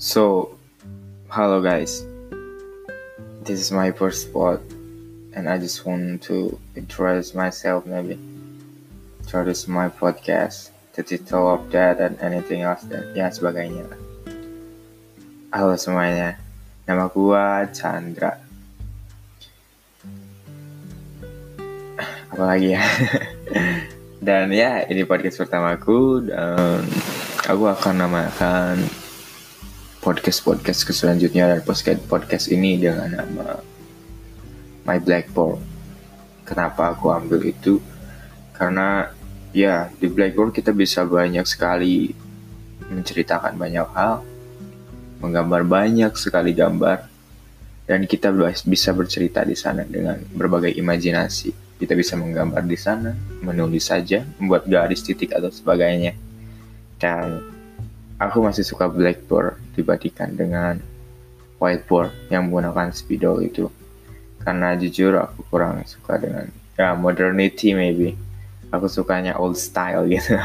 So, hello guys. This is my first spot, and I just want to introduce myself maybe. Introduce my podcast, the title of that, and anything else dan ya sebagainya. Halo semuanya, nama gua Chandra. Apalagi ya? dan ya, ini podcast pertamaku dan aku akan namakan podcast podcast ke selanjutnya dan podcast podcast ini dengan nama My Blackboard. Kenapa aku ambil itu? Karena ya di Blackboard kita bisa banyak sekali menceritakan banyak hal, menggambar banyak sekali gambar, dan kita bisa bercerita di sana dengan berbagai imajinasi. Kita bisa menggambar di sana, menulis saja, membuat garis titik atau sebagainya. Dan aku masih suka blackboard dibandingkan dengan whiteboard yang menggunakan spidol itu. Karena jujur aku kurang suka dengan ya modernity maybe. Aku sukanya old style gitu.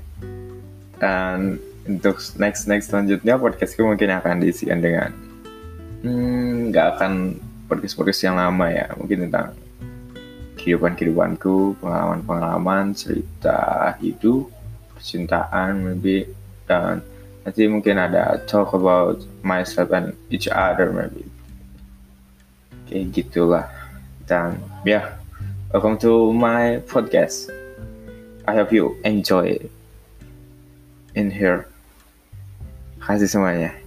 Dan untuk next next selanjutnya podcastku mungkin akan diisikan dengan hmm, nggak akan podcast podcast yang lama ya. Mungkin tentang kehidupan kehidupanku pengalaman pengalaman cerita hidup percintaan maybe dan nanti mungkin ada talk about myself and each other maybe. Kayak gitulah. Dan ya yeah, welcome to my podcast. I hope you enjoy in here. Kasih semuanya